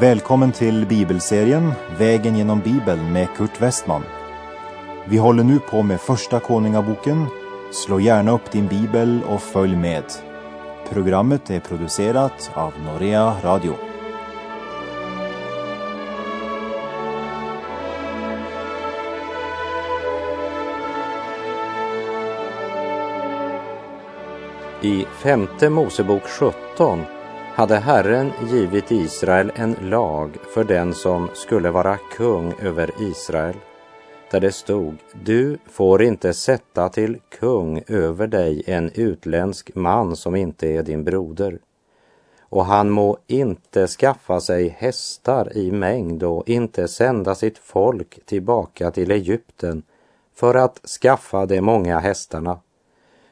Välkommen till bibelserien Vägen genom Bibeln med Kurt Westman. Vi håller nu på med Första Konungaboken. Slå gärna upp din bibel och följ med. Programmet är producerat av Norea Radio. I femte Mosebok 17 hade Herren givit Israel en lag för den som skulle vara kung över Israel, där det stod, du får inte sätta till kung över dig en utländsk man som inte är din broder. Och han må inte skaffa sig hästar i mängd och inte sända sitt folk tillbaka till Egypten för att skaffa de många hästarna.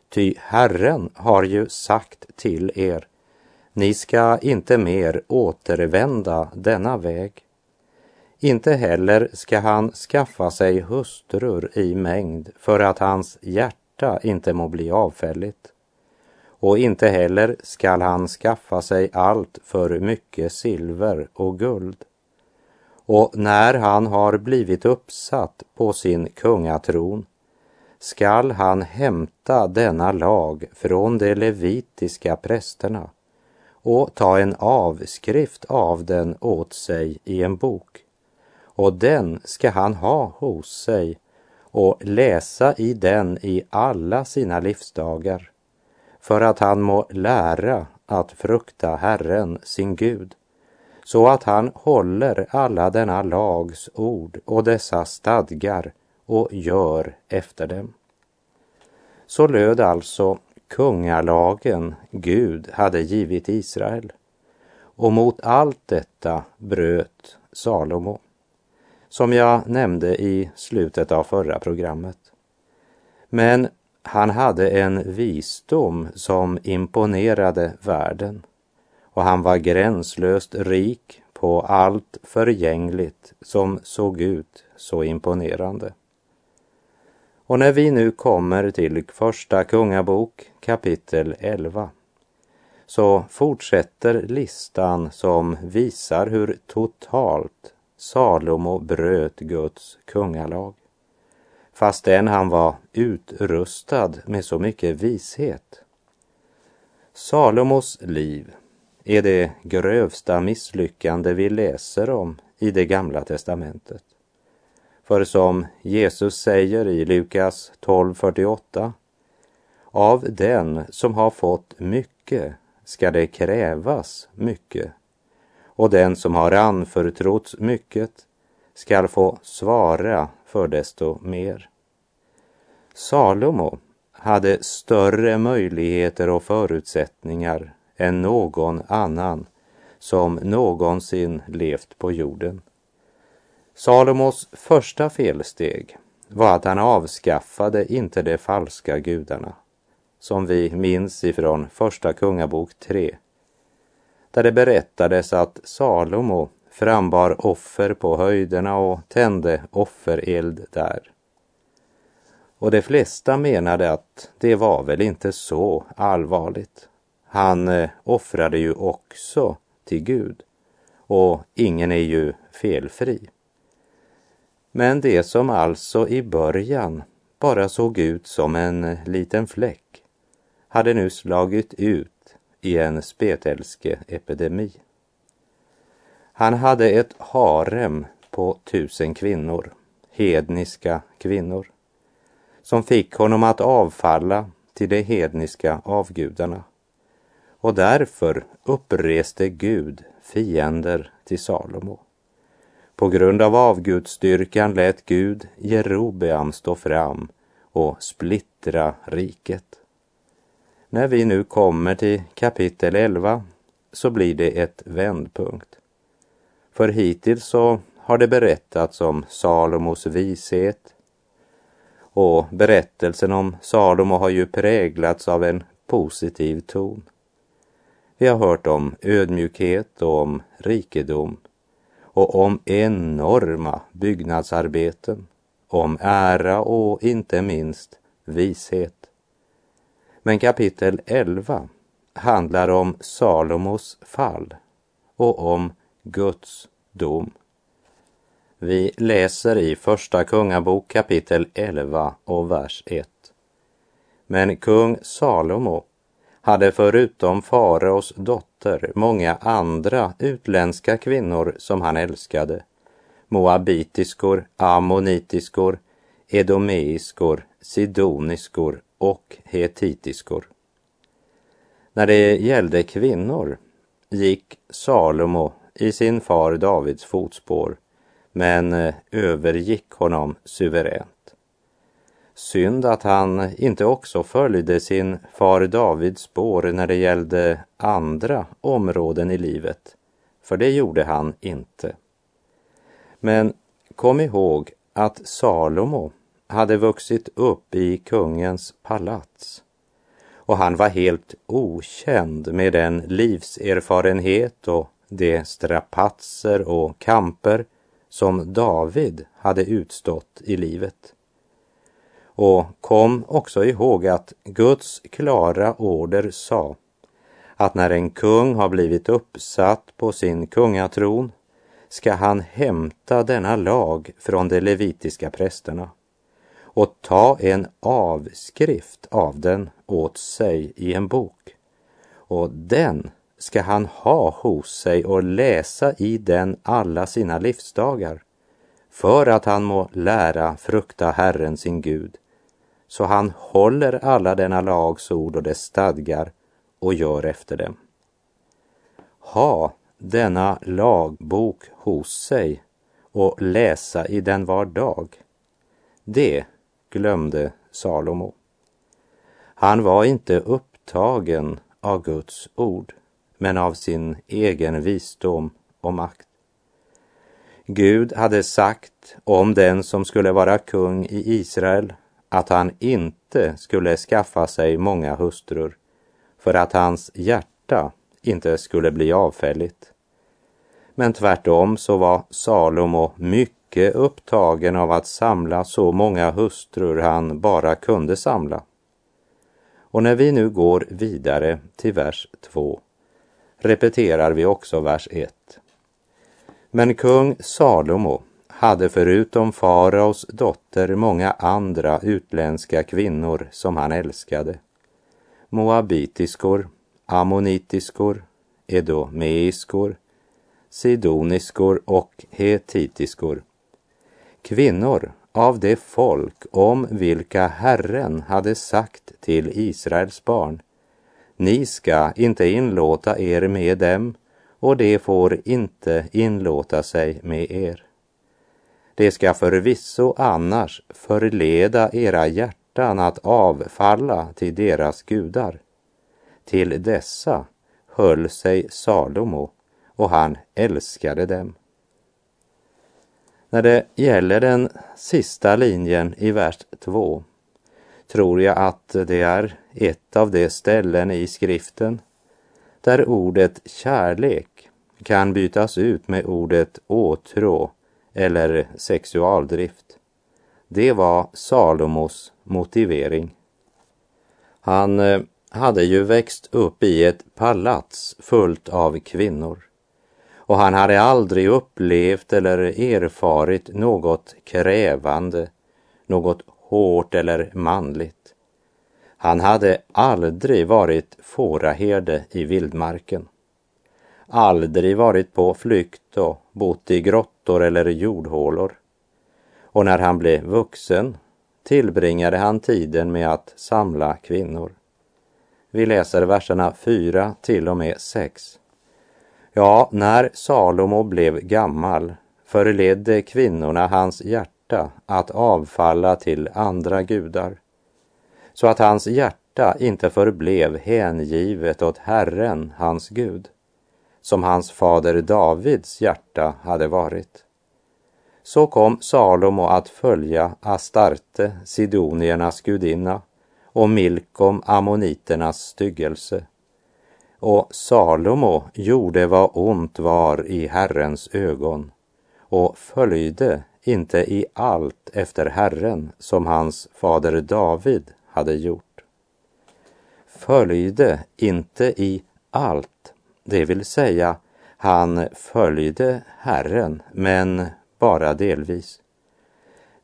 Ty Herren har ju sagt till er, ni ska inte mer återvända denna väg. Inte heller ska han skaffa sig hustrur i mängd för att hans hjärta inte må bli avfälligt. Och inte heller skall han skaffa sig allt för mycket silver och guld. Och när han har blivit uppsatt på sin kungatron skall han hämta denna lag från de levitiska prästerna och ta en avskrift av den åt sig i en bok. Och den ska han ha hos sig och läsa i den i alla sina livsdagar för att han må lära att frukta Herren, sin Gud, så att han håller alla denna lags ord och dessa stadgar och gör efter dem. Så löd alltså kungalagen Gud hade givit Israel. Och mot allt detta bröt Salomo, som jag nämnde i slutet av förra programmet. Men han hade en visdom som imponerade världen och han var gränslöst rik på allt förgängligt som såg ut så imponerande. Och när vi nu kommer till Första Kungabok kapitel 11 så fortsätter listan som visar hur totalt Salomo bröt Guds kungalag. Fastän han var utrustad med så mycket vishet. Salomos liv är det grövsta misslyckande vi läser om i det gamla testamentet. För som Jesus säger i Lukas 12.48 Av den som har fått mycket ska det krävas mycket och den som har anförtrotts mycket skall få svara för desto mer. Salomo hade större möjligheter och förutsättningar än någon annan som någonsin levt på jorden. Salomos första felsteg var att han avskaffade inte de falska gudarna, som vi minns ifrån Första Kungabok 3, där det berättades att Salomo frambar offer på höjderna och tände offereld där. Och de flesta menade att det var väl inte så allvarligt. Han eh, offrade ju också till Gud och ingen är ju felfri. Men det som alltså i början bara såg ut som en liten fläck hade nu slagit ut i en spetälskeepidemi. Han hade ett harem på tusen kvinnor, hedniska kvinnor, som fick honom att avfalla till de hedniska avgudarna. Och därför uppreste Gud fiender till Salomo. På grund av avgudsstyrkan lät Gud Jerobeam stå fram och splittra riket. När vi nu kommer till kapitel 11 så blir det ett vändpunkt. För hittills så har det berättats om Salomos vishet och berättelsen om Salomo har ju präglats av en positiv ton. Vi har hört om ödmjukhet och om rikedom och om enorma byggnadsarbeten, om ära och inte minst vishet. Men kapitel 11 handlar om Salomos fall och om Guds dom. Vi läser i Första Kungabok kapitel 11 och vers 1. Men kung Salomo hade förutom faraos dotter många andra utländska kvinnor som han älskade. Moabitiskor, ammonitiskor, edomeiskor, sidoniskor och hetitiskor. När det gällde kvinnor gick Salomo i sin far Davids fotspår men eh, övergick honom suveränt. Synd att han inte också följde sin far Davids spår när det gällde andra områden i livet, för det gjorde han inte. Men kom ihåg att Salomo hade vuxit upp i kungens palats och han var helt okänd med den livserfarenhet och de strapatser och kamper som David hade utstått i livet. Och kom också ihåg att Guds klara order sa att när en kung har blivit uppsatt på sin kungatron ska han hämta denna lag från de levitiska prästerna och ta en avskrift av den åt sig i en bok. Och den ska han ha hos sig och läsa i den alla sina livsdagar för att han må lära frukta Herren sin Gud så han håller alla denna lags ord och dess stadgar och gör efter dem. Ha denna lagbok hos sig och läsa i den var dag. Det glömde Salomo. Han var inte upptagen av Guds ord, men av sin egen visdom och makt. Gud hade sagt om den som skulle vara kung i Israel att han inte skulle skaffa sig många hustrur för att hans hjärta inte skulle bli avfälligt. Men tvärtom så var Salomo mycket upptagen av att samla så många hustrur han bara kunde samla. Och när vi nu går vidare till vers 2 repeterar vi också vers 1. Men kung Salomo hade förutom faraos dotter många andra utländska kvinnor som han älskade. Moabitiskor, ammonitiskor, edomeiskor, sidoniskor och hetitiskor. Kvinnor av det folk om vilka Herren hade sagt till Israels barn. Ni ska inte inlåta er med dem och de får inte inlåta sig med er. Det ska förvisso annars förleda era hjärtan att avfalla till deras gudar. Till dessa höll sig Salomo och han älskade dem. När det gäller den sista linjen i vers 2 tror jag att det är ett av de ställen i skriften där ordet kärlek kan bytas ut med ordet åtrå eller sexualdrift. Det var Salomos motivering. Han eh, hade ju växt upp i ett palats fullt av kvinnor och han hade aldrig upplevt eller erfarit något krävande, något hårt eller manligt. Han hade aldrig varit fåraherde i vildmarken. Aldrig varit på flykt och bott i grottor eller jordhålor. Och när han blev vuxen tillbringade han tiden med att samla kvinnor. Vi läser verserna 4 till och med 6. Ja, när Salomo blev gammal förledde kvinnorna hans hjärta att avfalla till andra gudar, så att hans hjärta inte förblev hängivet åt Herren, hans Gud, som hans fader Davids hjärta hade varit. Så kom Salomo att följa Astarte, sidoniernas gudinna, och Milkom, ammoniternas styggelse och Salomo gjorde vad ont var i Herrens ögon och följde inte i allt efter Herren som hans fader David hade gjort. Följde inte i allt, det vill säga Han följde Herren, men bara delvis.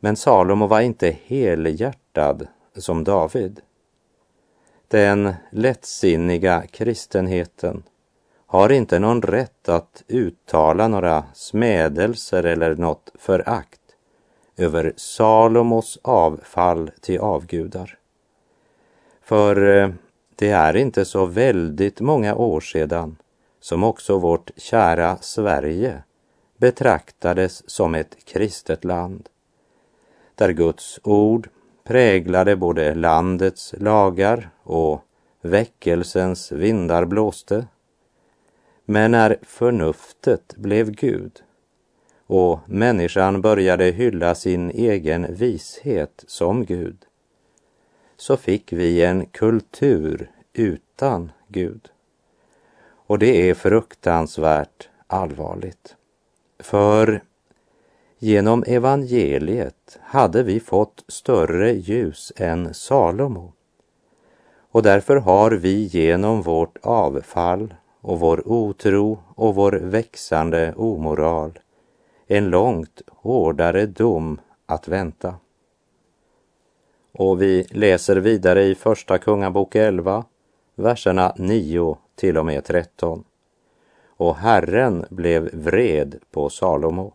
Men Salomo var inte helhjärtad som David. Den lättsinniga kristenheten har inte någon rätt att uttala några smädelser eller något förakt över Salomos avfall till avgudar. För eh, det är inte så väldigt många år sedan som också vårt kära Sverige betraktades som ett kristet land, där Guds ord präglade både landets lagar och väckelsens vindar blåste. Men när förnuftet blev Gud och människan började hylla sin egen vishet som Gud, så fick vi en kultur utan Gud. Och det är fruktansvärt allvarligt. För genom evangeliet hade vi fått större ljus än Salomo. Och därför har vi genom vårt avfall och vår otro och vår växande omoral en långt hårdare dom att vänta. Och vi läser vidare i Första Kungabok 11, verserna 9 till och med 13. Och Herren blev vred på Salomo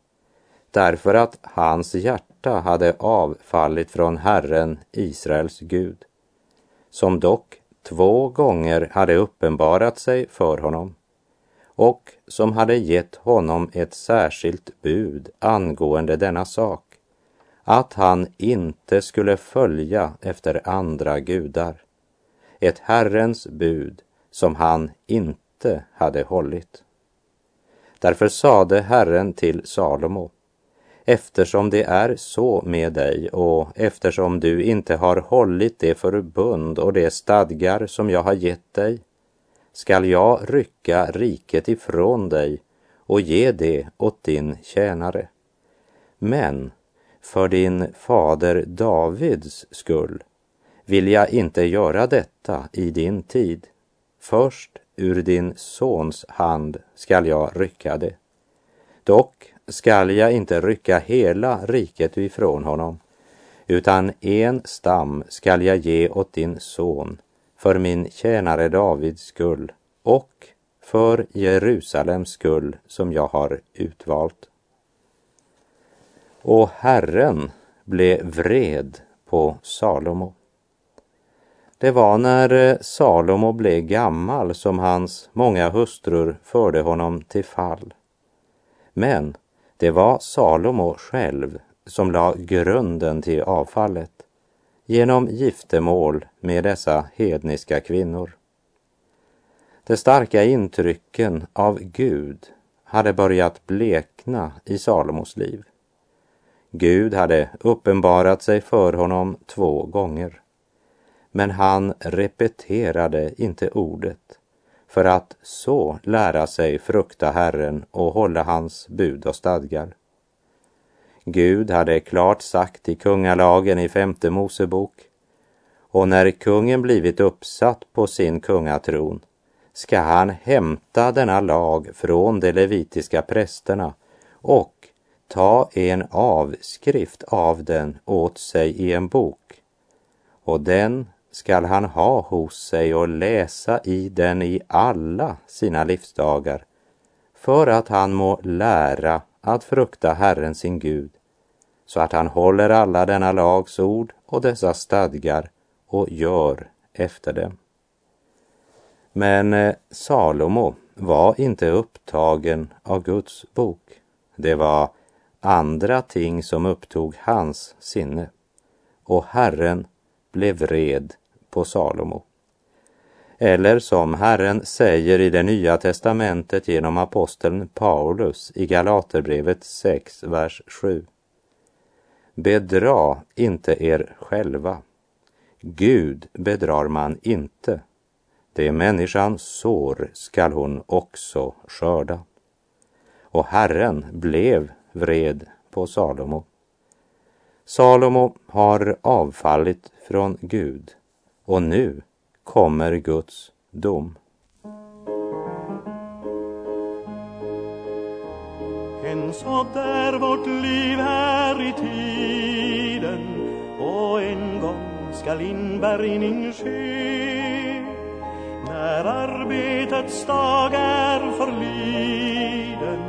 därför att hans hjärta hade avfallit från Herren, Israels Gud, som dock två gånger hade uppenbarat sig för honom och som hade gett honom ett särskilt bud angående denna sak, att han inte skulle följa efter andra gudar, ett Herrens bud som han inte hade hållit. Därför sade Herren till Salomo, eftersom det är så med dig och eftersom du inte har hållit det förbund och de stadgar som jag har gett dig, skall jag rycka riket ifrån dig och ge det åt din tjänare. Men för din fader Davids skull vill jag inte göra detta i din tid. Först ur din sons hand skall jag rycka det. Dock skall jag inte rycka hela riket ifrån honom, utan en stam skall jag ge åt din son för min tjänare Davids skull och för Jerusalems skull som jag har utvalt. Och Herren blev vred på Salomo. Det var när eh, Salomo blev gammal som hans många hustrur förde honom till fall. Men det var Salomo själv som la grunden till avfallet genom giftermål med dessa hedniska kvinnor. De starka intrycken av Gud hade börjat blekna i Salomos liv. Gud hade uppenbarat sig för honom två gånger. Men han repeterade inte ordet för att så lära sig frukta Herren och hålla hans bud och stadgar. Gud hade klart sagt i kungalagen i femte Mosebok och när kungen blivit uppsatt på sin kungatron ska han hämta denna lag från de levitiska prästerna och ta en avskrift av den åt sig i en bok och den skall han ha hos sig och läsa i den i alla sina livsdagar för att han må lära att frukta Herren sin Gud så att han håller alla denna lags ord och dessa stadgar och gör efter dem. Men eh, Salomo var inte upptagen av Guds bok. Det var andra ting som upptog hans sinne och Herren blev vred på Salomo. Eller som Herren säger i det nya testamentet genom aposteln Paulus i Galaterbrevet 6, vers 7. Bedra inte er själva. Gud bedrar man inte. Det människan sår skall hon också skörda. Och Herren blev vred på Salomo. Salomo har avfallit från Gud och nu kommer Guds dom. sått är vårt liv här i tiden och en gång skall inbärgning ske när arbetets dag är förliden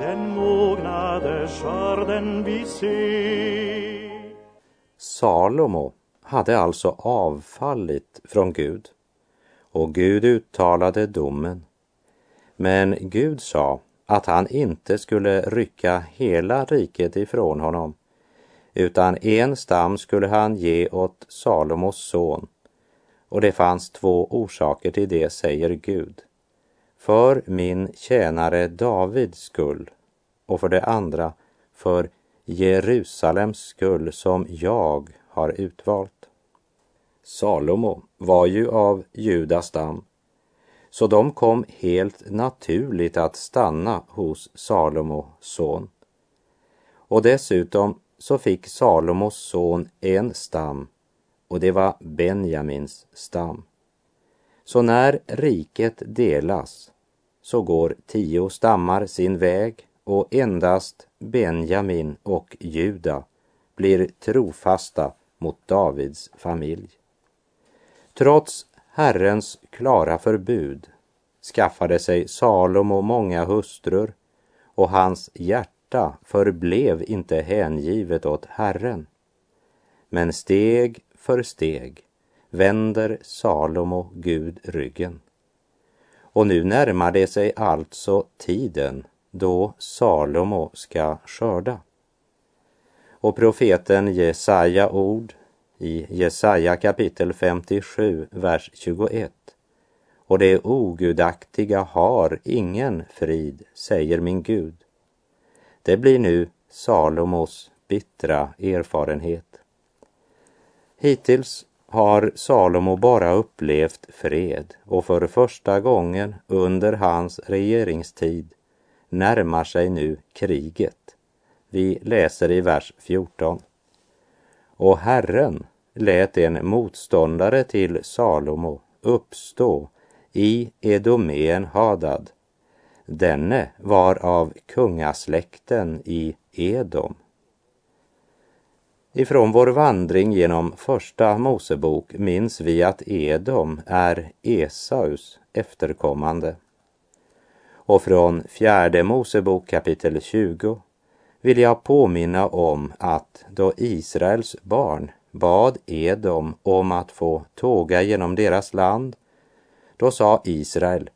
den mognade skörden vi ser Salomo hade alltså avfallit från Gud och Gud uttalade domen. Men Gud sa att han inte skulle rycka hela riket ifrån honom, utan en stam skulle han ge åt Salomos son. Och det fanns två orsaker till det, säger Gud. För min tjänare Davids skull och för det andra för Jerusalems skull som jag har utvalt. Salomo var ju av Judas stam så de kom helt naturligt att stanna hos Salomo son. Och dessutom så fick Salomos son en stam och det var Benjamins stam. Så när riket delas så går tio stammar sin väg och endast Benjamin och Juda blir trofasta mot Davids familj. Trots Herrens klara förbud skaffade sig Salomo många hustrur och hans hjärta förblev inte hängivet åt Herren. Men steg för steg vänder Salomo Gud ryggen. Och nu närmar det sig alltså tiden då Salomo ska skörda. Och profeten Jesaja ord i Jesaja kapitel 57, vers 21. Och det ogudaktiga har ingen frid, säger min Gud. Det blir nu Salomos bittra erfarenhet. Hittills har Salomo bara upplevt fred och för första gången under hans regeringstid närmar sig nu kriget. Vi läser i vers 14. Och Herren lät en motståndare till Salomo uppstå i Edomén Hadad. Denne var av kungasläkten i Edom. Ifrån vår vandring genom Första Mosebok minns vi att Edom är Esaus efterkommande. Och från Fjärde Mosebok kapitel 20 vill jag påminna om att då Israels barn bad Edom om att få tåga genom deras land, då sa Israel,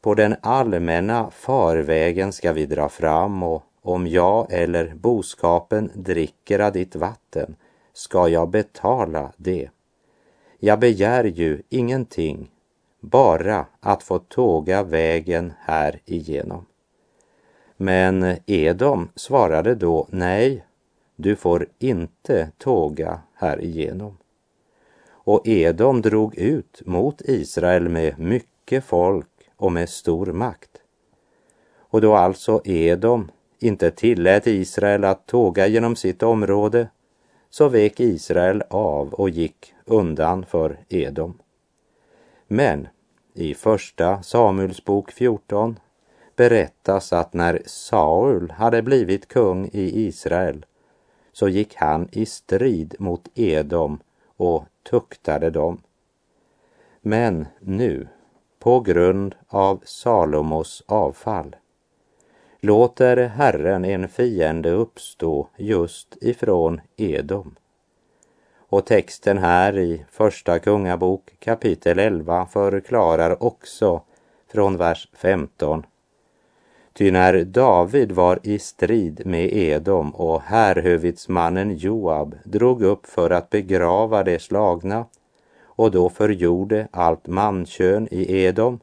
på den allmänna farvägen ska vi dra fram och om jag eller boskapen dricker av ditt vatten ska jag betala det. Jag begär ju ingenting, bara att få tåga vägen här igenom. Men Edom svarade då nej, du får inte tåga här igenom. Och Edom drog ut mot Israel med mycket folk och med stor makt. Och då alltså Edom inte tillät Israel att tåga genom sitt område så vek Israel av och gick undan för Edom. Men i första Samuelsbok 14 berättas att när Saul hade blivit kung i Israel så gick han i strid mot Edom och tuktade dem. Men nu, på grund av Salomos avfall, låter Herren en fiende uppstå just ifrån Edom. Och texten här i Första Kungabok kapitel 11 förklarar också från vers 15 Ty när David var i strid med Edom och härhövitsmannen Joab drog upp för att begrava de slagna och då förgjorde allt mankön i Edom,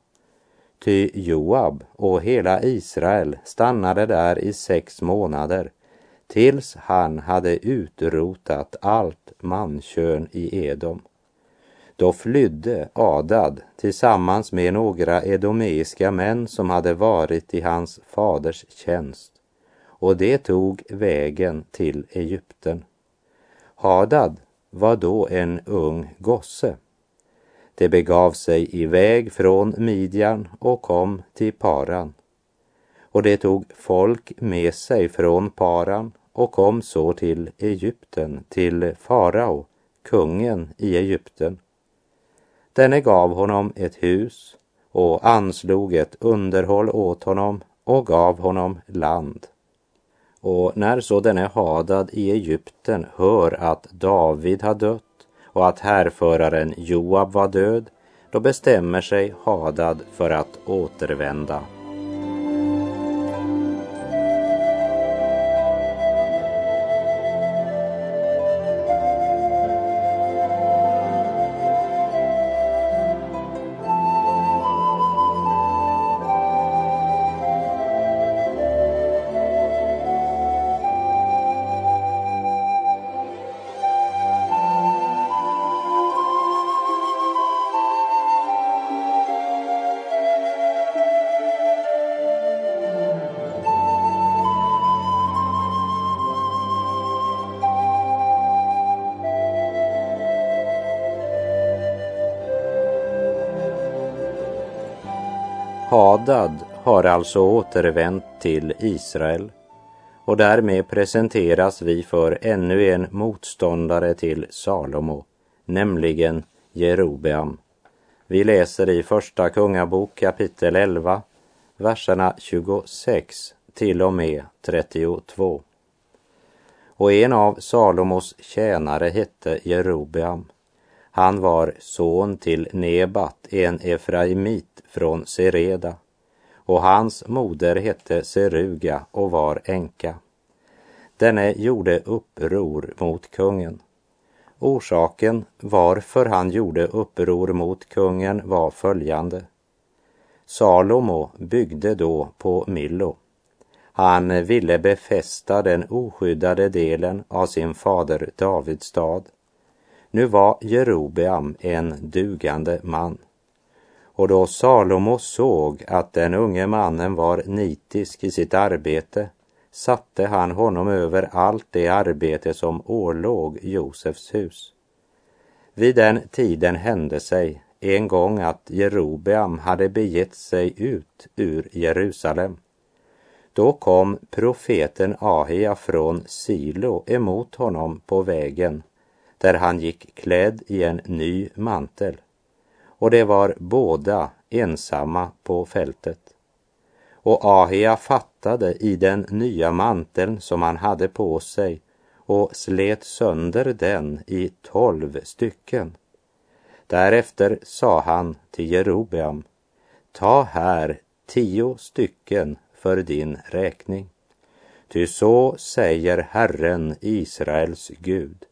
ty Joab och hela Israel stannade där i sex månader tills han hade utrotat allt mankön i Edom. Då flydde Adad tillsammans med några edomeiska män som hade varit i hans faders tjänst och det tog vägen till Egypten. Hadad var då en ung gosse. Det begav sig iväg från Midjan och kom till Paran. Och det tog folk med sig från Paran och kom så till Egypten, till farao, kungen i Egypten. Denne gav honom ett hus och anslog ett underhåll åt honom och gav honom land. Och när så denne Hadad i Egypten hör att David har dött och att härföraren Joab var död, då bestämmer sig Hadad för att återvända Hadad har alltså återvänt till Israel och därmed presenteras vi för ännu en motståndare till Salomo, nämligen Jerobeam. Vi läser i Första Kungabok kapitel 11, verserna 26 till och med 32. Och en av Salomos tjänare hette Jerobeam. Han var son till Nebat, en efraimit från Sereda och hans moder hette Seruga och var änka. Denne gjorde uppror mot kungen. Orsaken varför han gjorde uppror mot kungen var följande. Salomo byggde då på Millo. Han ville befästa den oskyddade delen av sin fader Davids stad. Nu var Jerobeam en dugande man. Och då Salomo såg att den unge mannen var nitisk i sitt arbete satte han honom över allt det arbete som ålåg Josefs hus. Vid den tiden hände sig en gång att Jerobeam hade begett sig ut ur Jerusalem. Då kom profeten Ahia från Silo emot honom på vägen där han gick klädd i en ny mantel och det var båda ensamma på fältet. Och Ahia fattade i den nya manteln som han hade på sig och slet sönder den i tolv stycken. Därefter sa han till Jerobeam, ta här tio stycken för din räkning. Ty så säger Herren, Israels Gud.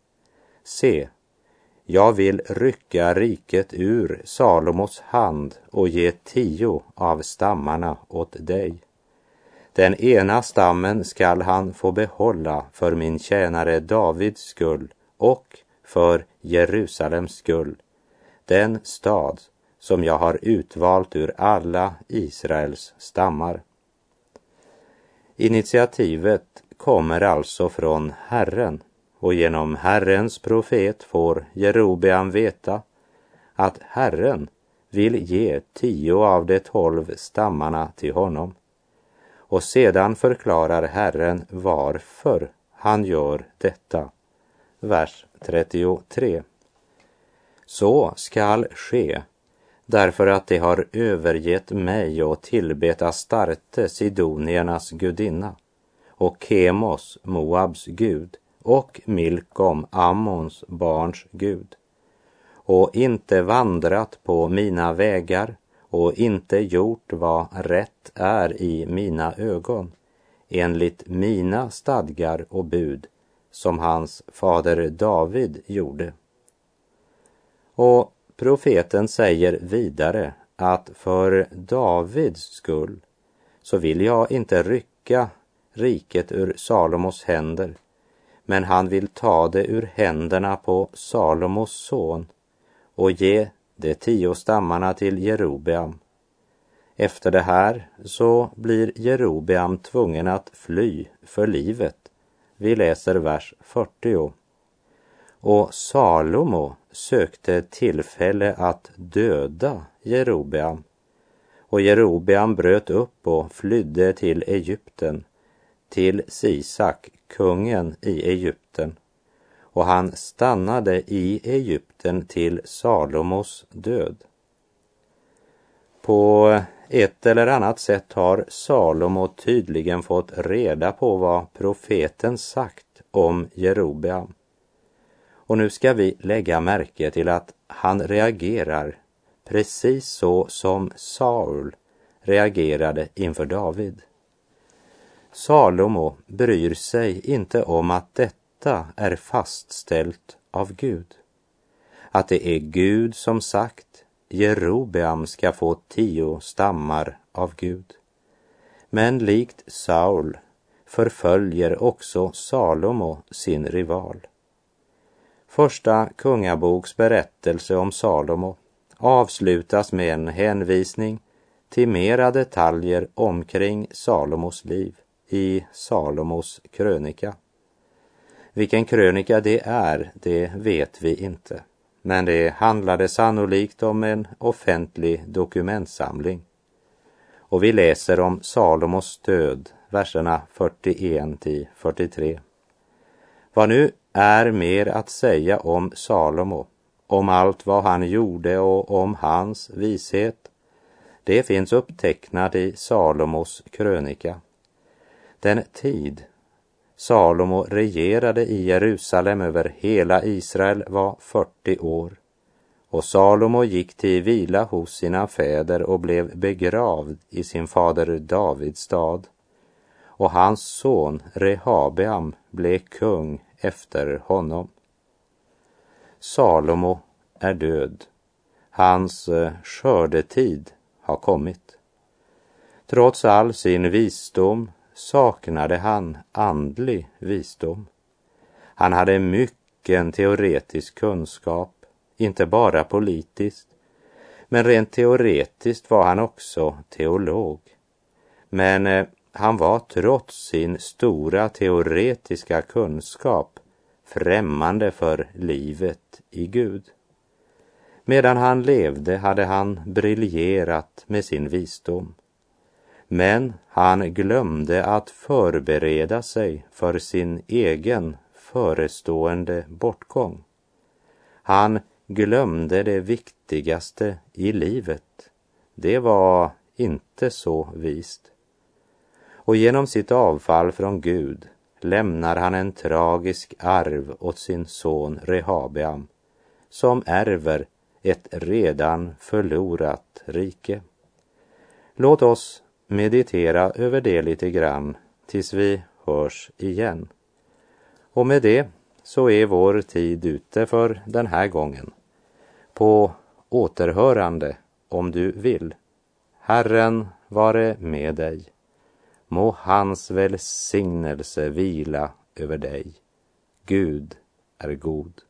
Se, jag vill rycka riket ur Salomos hand och ge tio av stammarna åt dig. Den ena stammen skall han få behålla för min tjänare Davids skull och för Jerusalems skull, den stad som jag har utvalt ur alla Israels stammar. Initiativet kommer alltså från Herren och genom Herrens profet får Jerobeam veta att Herren vill ge tio av de tolv stammarna till honom. Och sedan förklarar Herren varför han gör detta. Vers 33. Så skall ske därför att de har övergett mig och tillbett Astarte, sidoniernas gudinna, och Kemos, Moabs gud, och Milkom, Ammons barns Gud, och inte vandrat på mina vägar och inte gjort vad rätt är i mina ögon, enligt mina stadgar och bud, som hans fader David gjorde. Och profeten säger vidare att för Davids skull så vill jag inte rycka riket ur Salomos händer men han vill ta det ur händerna på Salomos son och ge de tio stammarna till Jerobeam. Efter det här så blir Jerobeam tvungen att fly för livet. Vi läser vers 40. Och Salomo sökte tillfälle att döda Jerobeam Och Jerobeam bröt upp och flydde till Egypten, till Sisak, kungen i Egypten. Och han stannade i Egypten till Salomos död. På ett eller annat sätt har Salomo tydligen fått reda på vad profeten sagt om Jerobeam. Och nu ska vi lägga märke till att han reagerar precis så som Saul reagerade inför David. Salomo bryr sig inte om att detta är fastställt av Gud. Att det är Gud som sagt Jerobeam ska få tio stammar av Gud. Men likt Saul förföljer också Salomo sin rival. Första kungaboks berättelse om Salomo avslutas med en hänvisning till mera detaljer omkring Salomos liv i Salomos krönika. Vilken krönika det är, det vet vi inte men det handlade sannolikt om en offentlig dokumentsamling. Och vi läser om Salomos död, verserna 41 till 43. Vad nu är mer att säga om Salomo, om allt vad han gjorde och om hans vishet, det finns upptecknat i Salomos krönika. Den tid Salomo regerade i Jerusalem över hela Israel var 40 år. Och Salomo gick till vila hos sina fäder och blev begravd i sin fader Davids stad. Och hans son Rehabeam blev kung efter honom. Salomo är död. Hans eh, skördetid har kommit. Trots all sin visdom, saknade han andlig visdom. Han hade mycken teoretisk kunskap, inte bara politiskt, men rent teoretiskt var han också teolog. Men eh, han var trots sin stora teoretiska kunskap främmande för livet i Gud. Medan han levde hade han briljerat med sin visdom. Men han glömde att förbereda sig för sin egen förestående bortgång. Han glömde det viktigaste i livet. Det var inte så vist. Och genom sitt avfall från Gud lämnar han en tragisk arv åt sin son Rehabeam som ärver ett redan förlorat rike. Låt oss meditera över det lite grann tills vi hörs igen. Och med det så är vår tid ute för den här gången. På återhörande om du vill. Herren vare med dig. Må hans välsignelse vila över dig. Gud är god.